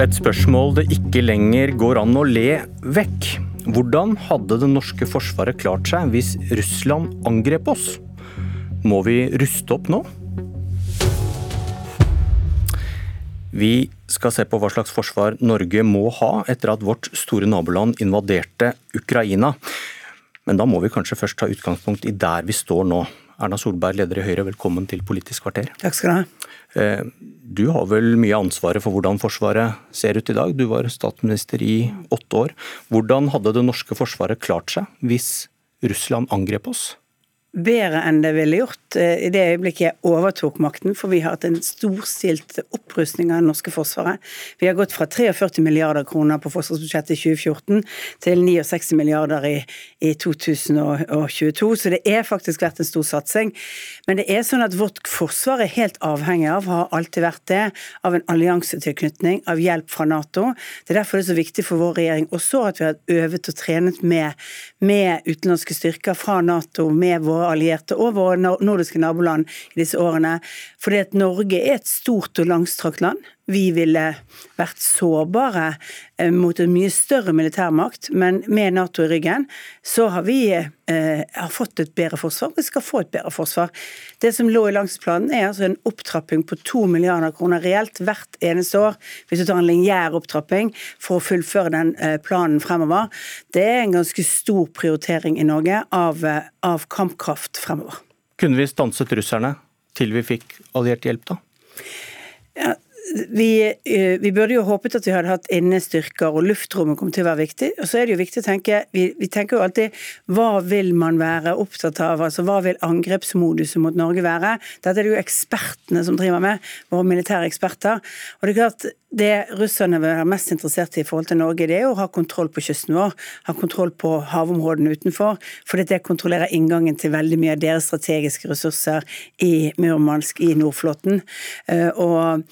Et spørsmål det ikke lenger går an å le vekk. Hvordan hadde det norske forsvaret klart seg hvis Russland angrep oss? Må vi ruste opp nå? Vi skal se på hva slags forsvar Norge må ha etter at vårt store naboland invaderte Ukraina. Men da må vi kanskje først ta utgangspunkt i der vi står nå. Erna Solberg, leder i Høyre, velkommen til Politisk kvarter. Takk skal du ha. Eh, du har vel mye ansvaret for hvordan Forsvaret ser ut i dag. Du var statsminister i åtte år. Hvordan hadde det norske forsvaret klart seg hvis Russland angrep oss? Bedre enn det ville gjort eh, i det øyeblikket jeg overtok makten, for vi har hatt en storstilt opprustning av det norske forsvaret. Vi har gått fra 43 milliarder kroner på forsvarsbudsjettet i 2014 til 69 milliarder i, i 2022, så det er faktisk vært en stor satsing. Men det er sånn at vårt forsvar er helt avhengig av, har alltid vært det, av en alliansetilknytning, av hjelp fra Nato. Det er derfor det er så viktig for vår regjering også at vi har øvet og trenet med, med utenlandske styrker fra Nato, med våre våre allierte og våre nordiske naboland i disse årene. Fordi at Norge er et stort og langstrakt land. Vi ville vært sårbare eh, mot en mye større militærmakt, men med Nato i ryggen så har vi eh, har fått et bedre forsvar. Vi skal få et bedre forsvar. Det som lå i langtidsplanen er altså en opptrapping på to milliarder kroner reelt hvert eneste år, hvis du tar en lineær opptrapping for å fullføre den eh, planen fremover. Det er en ganske stor prioritering i Norge av, av kampkraft fremover. Kunne vi stanset russerne til vi fikk alliert hjelp, da? Ja, vi, eh, vi, burde jo håpet at vi hadde hatt innestyrker, og luftrommet kom til å være viktig. Og så er det jo viktig å tenke vi, vi, tenker jo alltid hva vil man være opptatt av? altså Hva vil angrepsmoduset mot Norge være? Dette er det jo ekspertene som driver med, våre militære eksperter. Og det er klart, det russerne er mest interessert i i forhold til Norge, det er å ha kontroll på kysten vår, ha kontroll på havområdene utenfor. For det kontrollerer inngangen til veldig mye av deres strategiske ressurser i Murmansk, i Nordflåten. Eh, og,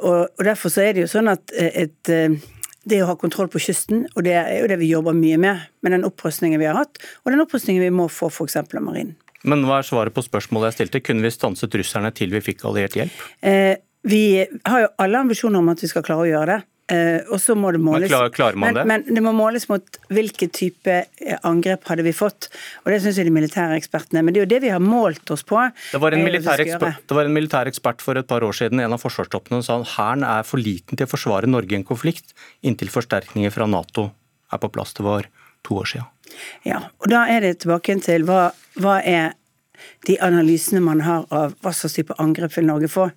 og, og derfor så er det jo sånn at et det å ha kontroll på kysten, og det er jo det vi jobber mye med, med den opprustningen vi har hatt, og den opprustningen vi må få f.eks. av marinen. Men hva er svaret på spørsmålet jeg stilte? Kunne vi stanset russerne til vi fikk alliert hjelp? Eh, vi har jo alle ambisjoner om at vi skal klare å gjøre det. Uh, og så må det måles men klarer man det? Men, men, det må måles mot hvilke type eh, angrep hadde vi fått. Og det syns de militære ekspertene Men det er jo det vi har målt oss på. Det var, en militær, ekspert, det var en militær ekspert for et par år siden, en av forsvarstoppene, som sa at hæren er for liten til å forsvare Norge i en konflikt inntil forsterkninger fra Nato er på plass. Det var to år siden. Ja, og da er det tilbake til hva, hva er de analysene man har av hva slags type angrep vil Norge få,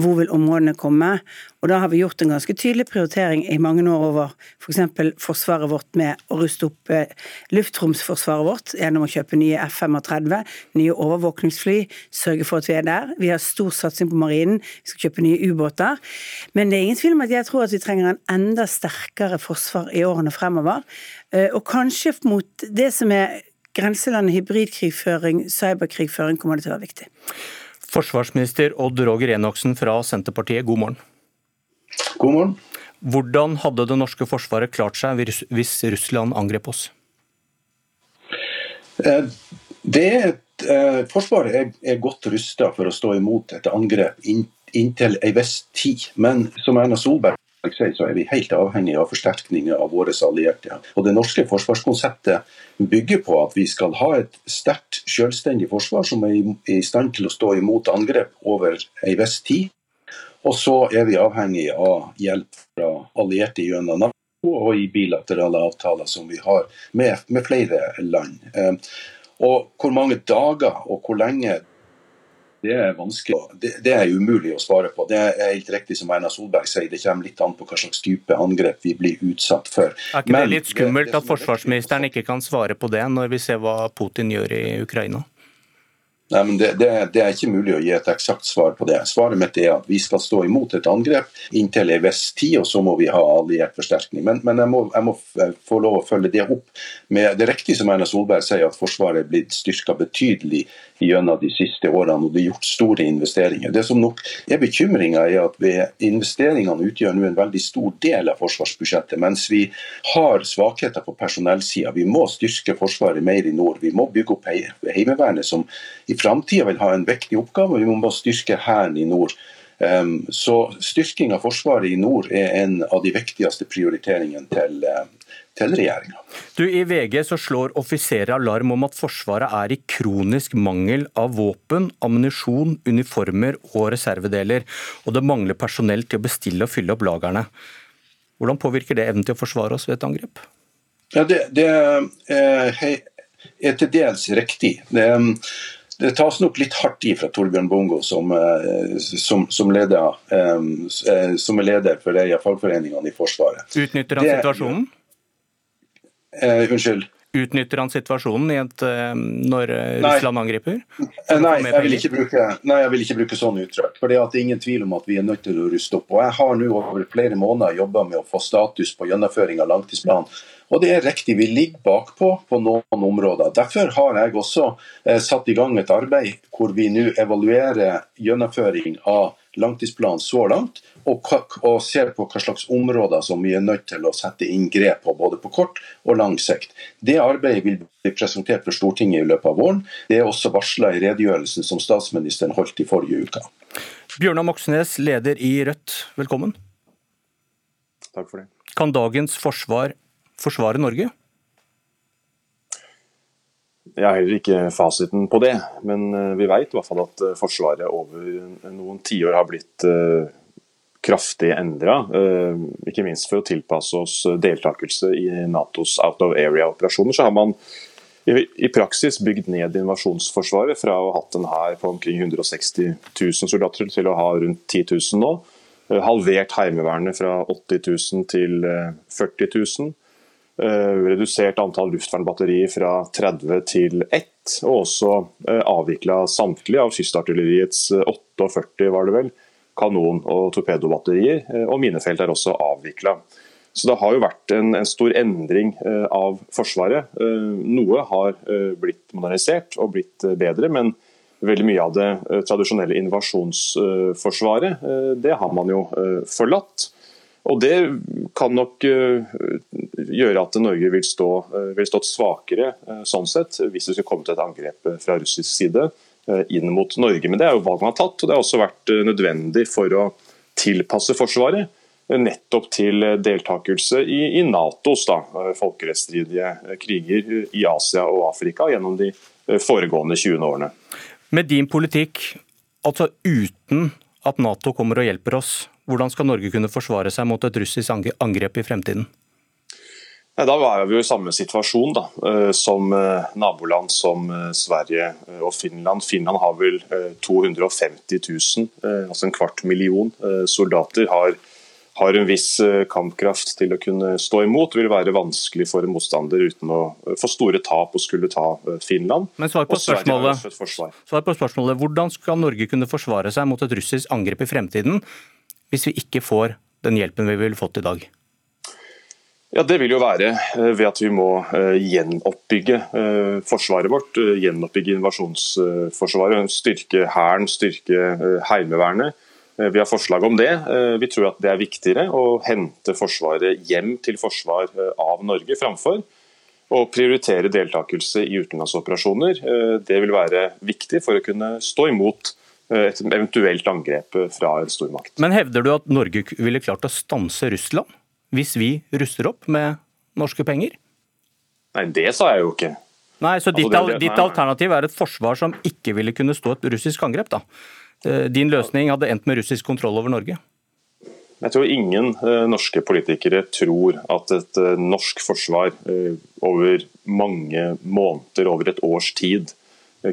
hvor vil områdene komme. Og da har vi gjort en ganske tydelig prioritering i mange år over f.eks. For forsvaret vårt med å ruste opp eh, luftromsforsvaret vårt gjennom å kjøpe nye F-35, nye overvåkningsfly, sørge for at vi er der. Vi har stor satsing på marinen, vi skal kjøpe nye ubåter. Men det er ingen tvil om at jeg tror at vi trenger en enda sterkere forsvar i årene fremover. Eh, og kanskje mot det som er grenselandet hybridkrigføring, cyberkrigføring kommer det til å være viktig. Forsvarsminister Odd Roger Enoksen fra Senterpartiet, god morgen. God morgen. Hvordan hadde det norske forsvaret klart seg hvis Russland angrep oss? Eh, det er eh, Forsvaret er, godt rusta for å stå imot et angrep inntil en viss tid. Men som Erna Solberg så er vi helt avhengig av forsterkninger av våre allierte. Og Det norske forsvarskonseptet bygger på at vi skal ha et sterkt, selvstendig forsvar som er i stand til å stå imot angrep over en viss tid. Og så er vi avhengig av hjelp fra allierte gjennom NATO og i bilaterale avtaler som vi har med, med flere land. Eh, og hvor mange dager og hvor lenge det er vanskelig. Det, det, er umulig å svare på. Det er helt riktig som Erna Solberg sier, det kommer litt an på hva slags type angrep vi blir utsatt for. Er ikke Men, det litt skummelt det, det at forsvarsministeren ikke kan svare på det, når vi ser hva Putin gjør i Ukraina? Nei, men det, det, det, er ikke mulig å gi et eksakt svar på det. Svaret mitt er at vi skal stå imot et angrep inntil en viss tid, og så må vi ha alliert forsterkning. Men, men jeg, må, jeg, må, få lov å følge det opp med det riktige som Erna Solberg sier, at Forsvaret er blitt styrka betydelig gjennom de siste årene, og det er gjort store investeringer. Det som nok er bekymringa, er at investeringene utgjør nå en veldig stor del av forsvarsbudsjettet, mens vi har svakheter på personellsida. Vi må styrke Forsvaret mer i nord. Vi må bygge opp Heimevernet, som i framtida vil ha en viktig oppgave. Vi må bare styrke Hæren i nord. Um, så styrking av Forsvaret i nord er en av de viktigste prioriteringene til, til regjeringa. I VG så slår offiserer alarm om at Forsvaret er i kronisk mangel av våpen, ammunisjon, uniformer og reservedeler. Og det mangler personell til å bestille og fylle opp lagrene. Hvordan påvirker det evnen til å forsvare oss ved et angrep? Ja, det, det er, er til dels riktig. Det, det tas nok litt hardt i fra Torbjørn Bongo, som, eh, som, som, leder, eh, som er leder for de fagforeningene i Forsvaret. Utnytter han det, situasjonen? Uh, unnskyld? Utnytter han situasjonen i et, når nei, Russland angriper? Nei jeg, vil ikke bruke, nei, jeg vil ikke bruke sånn uttrykk. For Det er ingen tvil om at vi er nødt til å ruste opp. Og Jeg har nå over flere måneder jobba med å få status på gjennomføring av langtidsplanen og det er riktig, vi ligger bakpå på noen områder. Derfor har jeg også eh, satt i gang et arbeid hvor vi nå evaluerer gjennomføring av langtidsplanen så langt, og, og, ser på hva slags områder som vi er nødt til å sette inn grep på, både på kort og lang sikt. Det arbeidet vil bli presentert for Stortinget i løpet av våren. Det er også varsla i redegjørelsen som statsministeren holdt i forrige uke. Bjørnar Moxnes, leder i Rødt, velkommen. Takk for det. Kan dagens forsvar forsvare Norge? Jeg har heller ikke fasiten på det, men eh, vi vet i hvert fall at eh, Forsvaret over noen tiår har blitt eh, kraftig endra. Ikke minst for å tilpasse oss deltakelse i Natos out of area-operasjoner. Så har man i praksis bygd ned invasjonsforsvaret fra å ha hatt en hær på omkring 160 000 soldater til å ha rundt 10 000 nå. Halvert Heimevernet fra 80 000 til 40 000. Eh, redusert antall luftvernbatterier fra 30 til 1, og også eh, avvikla samtlige av kystartilleriets 48 eh, var det vel, kanon- og torpedobatterier. Og minefelt er også avvikla. Så det har jo vært en, en, stor endring av Forsvaret. Noe har blitt modernisert og blitt bedre, men veldig mye av det tradisjonelle invasjonsforsvaret det har man jo forlatt. Og Det kan nok eh, gjøre at Norge vil, stå, eh, vil stått svakere eh, sånn sett, hvis det skulle komme til et angrep fra russisk side inn mot Norge. Men det er jo valg man har tatt, og det har også vært nødvendig for å tilpasse Forsvaret nettopp til deltakelse i, i Natos da, folkerettsstridige kriger i Asia og Afrika gjennom de foregående 20 årene. Med din politikk, altså uten at Nato kommer og hjelper oss, hvordan skal Norge kunne forsvare seg mot et russisk angrep i fremtiden? Da er vi jo i samme situasjon da, eh, som eh, naboland som eh, Sverige og Finland. Finland har vel 250 000, altså en kvart million soldater. har har en viss kampkraft til å kunne stå imot. Det vil være vanskelig for en motstander uten å få store tap og skulle ta Finland. Men svar på, spørsmålet, svar på spørsmålet. Hvordan skal Norge kunne forsvare seg mot et russisk angrep i fremtiden, hvis vi ikke får den hjelpen vi ville fått i dag? Ja, Det vil jo være eh, ved at vi må eh, gjenoppbygge eh, forsvaret vårt. Gjenoppbygge invasjonsforsvaret. Styrke Hæren, styrke Heimevernet. Vi har forslag om det. Vi tror at det er viktigere å hente Forsvaret hjem til forsvar av Norge framfor å prioritere deltakelse i utenlandsoperasjoner. Det vil være viktig for å kunne stå imot et eventuelt angrep fra en stormakt. Men hevder du at Norge ville klart å stanse Russland hvis vi ruster opp med norske penger? Nei, det sa jeg jo ikke. Nei, Så ditt, altså, det, ditt alternativ er et forsvar som ikke ville kunne stå et russisk angrep? da? Eh, din løsning hadde endt med russisk kontroll over Norge? Jeg tror ingen norske politikere tror at et norsk forsvar over mange måneder, over et års tid,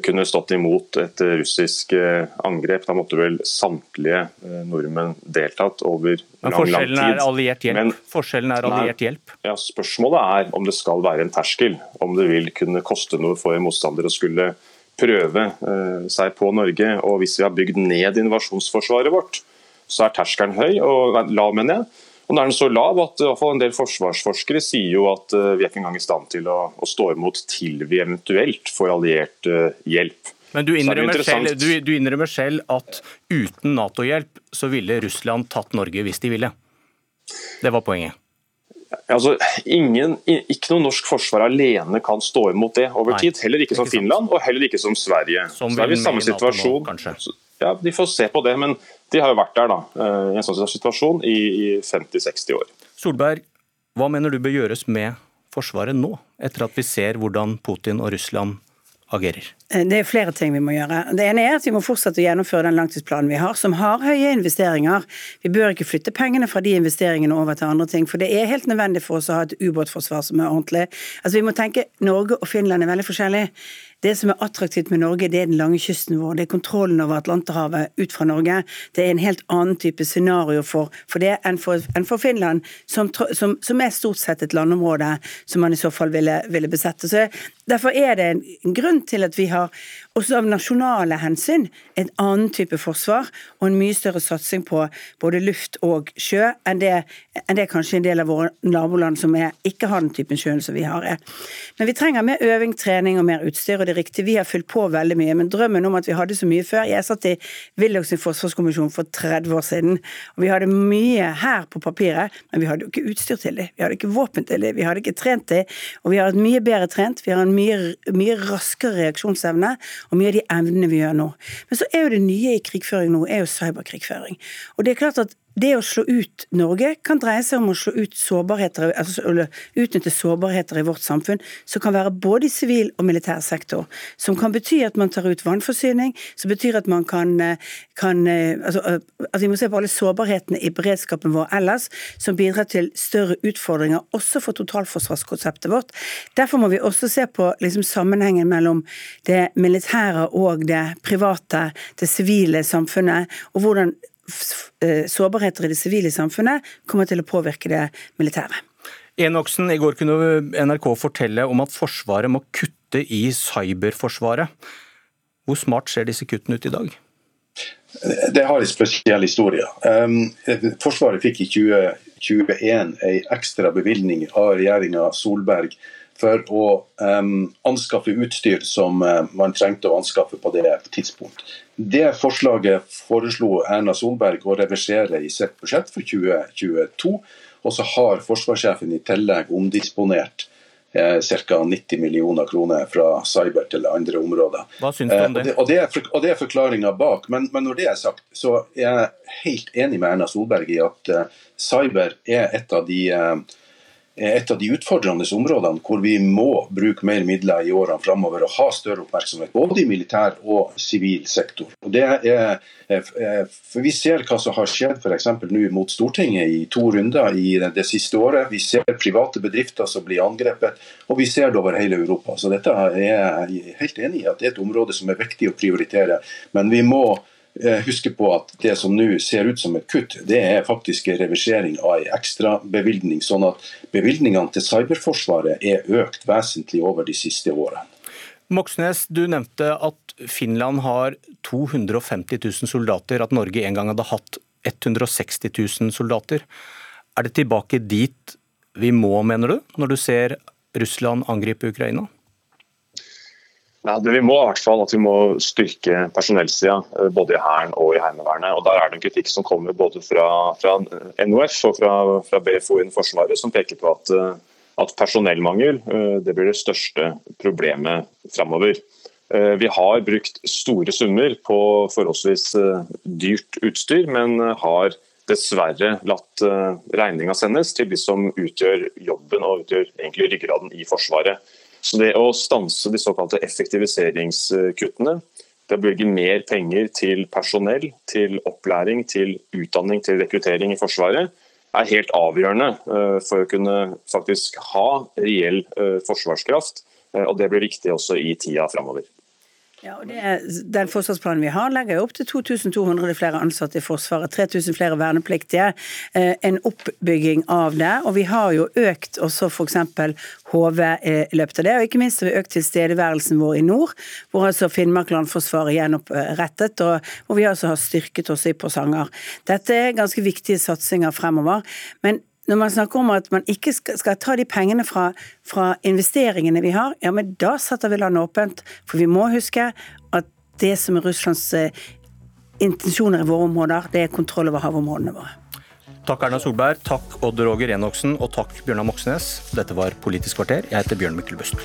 kunne stått imot et russisk eh, angrep. Da måtte vel samtlige eh, nordmenn deltatt over lang, lang tid. Forskjellen er alliert hjelp? Men, forskjellen er alliert hjelp? Ja, Spørsmålet er om det skal være en terskel. Om det vil kunne koste noe for en motstander å skulle prøve uh, seg på Norge. Og hvis vi har bygd ned invasjonsforsvaret vårt, så er terskelen høy og lav, mener jeg. Og nå er den så lav at i hvert fall en del forsvarsforskere sier jo at uh, vi er ikke engang i stand til å, å, stå imot til vi eventuelt får alliert uh, hjelp. Men du innrømmer, selv, du, du innrømmer selv at uten Nato-hjelp så ville Russland tatt Norge hvis de ville. Det var poenget. Altså, ingen, ikke noe norsk forsvar alene kan stå imot det over Nei, tid. Heller ikke som Finland, og heller ikke som Sverige. Som så er vi i samme situasjon. Nå, ja, de får se på det. Men de har jo vært der da, i en sånn situasjon i, i 50-60 år. Solberg, hva mener du bør gjøres med Forsvaret nå, etter at vi ser hvordan Putin og Russland agerer? Eh, det er flere ting vi må gjøre. Det ene er at vi må fortsette å gjennomføre den langtidsplanen vi har, som har høye investeringer. Vi bør ikke flytte pengene fra de investeringene over til andre ting, for det er helt nødvendig for oss å ha et ubåtforsvar som er ordentlig. Altså Vi må tenke Norge og Finland er veldig forskjellig. Det som er attraktivt med Norge, det er den lange kysten vår. Det er kontrollen over Atlanterhavet ut fra Norge. Det er en helt annen type scenario for, for det enn for, enn for Finland, som, som, som, er stort sett et landområde som man i så fall ville, ville besette. Så Derfor er det en grunn til at vi har også av nasjonale hensyn en annen type forsvar og en mye større satsing på både luft og sjø enn det, enn det kanskje en del av våre naboland som er, ikke har den typen sjøen som vi har. er. Men vi trenger mer øving, trening og mer utstyr, og det er riktig, vi har fylt på veldig mye. Men drømmen om at vi hadde så mye før Jeg satt i Willochs forsvarskommisjon for 30 år siden, og vi hadde mye her på papiret, men vi hadde jo ikke utstyr til det. Vi hadde ikke våpen til det, vi hadde ikke trent det, og vi har et mye bedre trent, vi har en mye, mye raskere reaksjonsevne og mye av de evnene vi gjør nå. Men så er jo det nye i krigføring nå, er jo cyberkrigføring. Og det er klart at det å slå ut Norge kan dreie seg om å slå ut sårbarheter, altså utnytte sårbarheter i vårt samfunn, som kan være både i sivil og militær sektor. Som kan bety at man tar ut vannforsyning, som betyr at man kan, kan altså, altså Vi må se på alle sårbarhetene i beredskapen vår ellers, som bidrar til større utfordringer også for totalforsvarskonseptet vårt. Derfor må vi også se på liksom, sammenhengen mellom det militære og det private, det sivile samfunnet, og hvordan Eh, sårbarheter i det sivile samfunnet kommer til å påvirke det militære. Enoksen, I går kunne NRK fortelle om at Forsvaret må kutte i cyberforsvaret. Hvor smart ser disse kuttene ut i dag? Det har en spesiell historie. Um, Forsvaret fikk i 2021 en ekstra bevilgning av regjeringa Solberg for å um, anskaffe utstyr som uh, man trengte å anskaffe på det tidspunkt. Det forslaget foreslo Erna Solberg å reversere i sitt budsjett for 2022. Og så har forsvarssjefen i tillegg omdisponert eh, ca. 90 millioner kroner fra cyber til andre områder. Hva syns du om det? Eh, og, det er, og det er forklaringa bak. Men, men, når det er sagt, så er jeg helt enig med Erna Solberg i at eh, cyber er et av de eh, et av de utfordrende områdene hvor vi må bruke mer midler i årene framover og ha større oppmerksomhet, både i militær og sivil sektor. Og det er, for Vi ser hva som har skjedd f.eks. nå mot Stortinget i to runder i det siste året. Vi ser private bedrifter som blir angrepet, og vi ser det over hele Europa. Så dette er jeg helt enig i at det er et område som er viktig å prioritere. Men vi må Eh, huske på at det som nå ser ut som et kutt, det er faktisk en reversering av en ekstrabevilgning. Sånn at bevilgningene til cyberforsvaret er økt vesentlig over de siste årene. Moxnes, du nevnte at Finland har 250 000 soldater, at Norge en gang hadde hatt 160 000 soldater. Er det tilbake dit vi må, mener du, når du ser Russland angripe Ukraina? Nei, det Vi må i hvert fall at vi må styrke personellsida, eh, både i Hæren og i Heimevernet. og Der er det en kritikk som kommer både fra, fra NOF og fra, fra BFO innen Forsvaret, som peker på at, eh, at personellmangel eh, det blir det største problemet framover. Vi har brukt store summer på forholdsvis dyrt utstyr, men har dessverre latt regninga sendes til de som utgjør jobben og utgjør ryggraden i Forsvaret. Så det å stanse de såkalte effektiviseringskuttene, det å bevilge mer penger til personell, til opplæring, til utdanning, til rekruttering i Forsvaret, er helt avgjørende eh, for å kunne faktisk ha reell eh, forsvarskraft. Eh, og Det blir viktig også i tida framover. Ja, og det, Den forsvarsplanen vi har, legger jo opp til 2200 flere ansatte i Forsvaret, 3000 flere vernepliktige, eh, en oppbygging av det. Og vi har jo økt også f.eks. HV i løpet av det, og ikke minst har vi økt tilstedeværelsen vår i nord, hvor altså Finnmark landforsvar er gjenopprettet, og hvor vi altså har styrket oss i Porsanger. Dette er ganske viktige satsinger fremover. men når man snakker om at man ikke skal, ta de pengene fra, fra, investeringene vi har, ja, men da setter vi landet åpent. For vi må huske at det som er Russlands eh, intensjoner i våre områder, det er kontroll over havområdene våre. Takk Erna Solberg, takk Odd Roger Enoksen og takk Bjørnar Moxnes. Dette var Politisk kvarter. Jeg heter Bjørn Myklebust.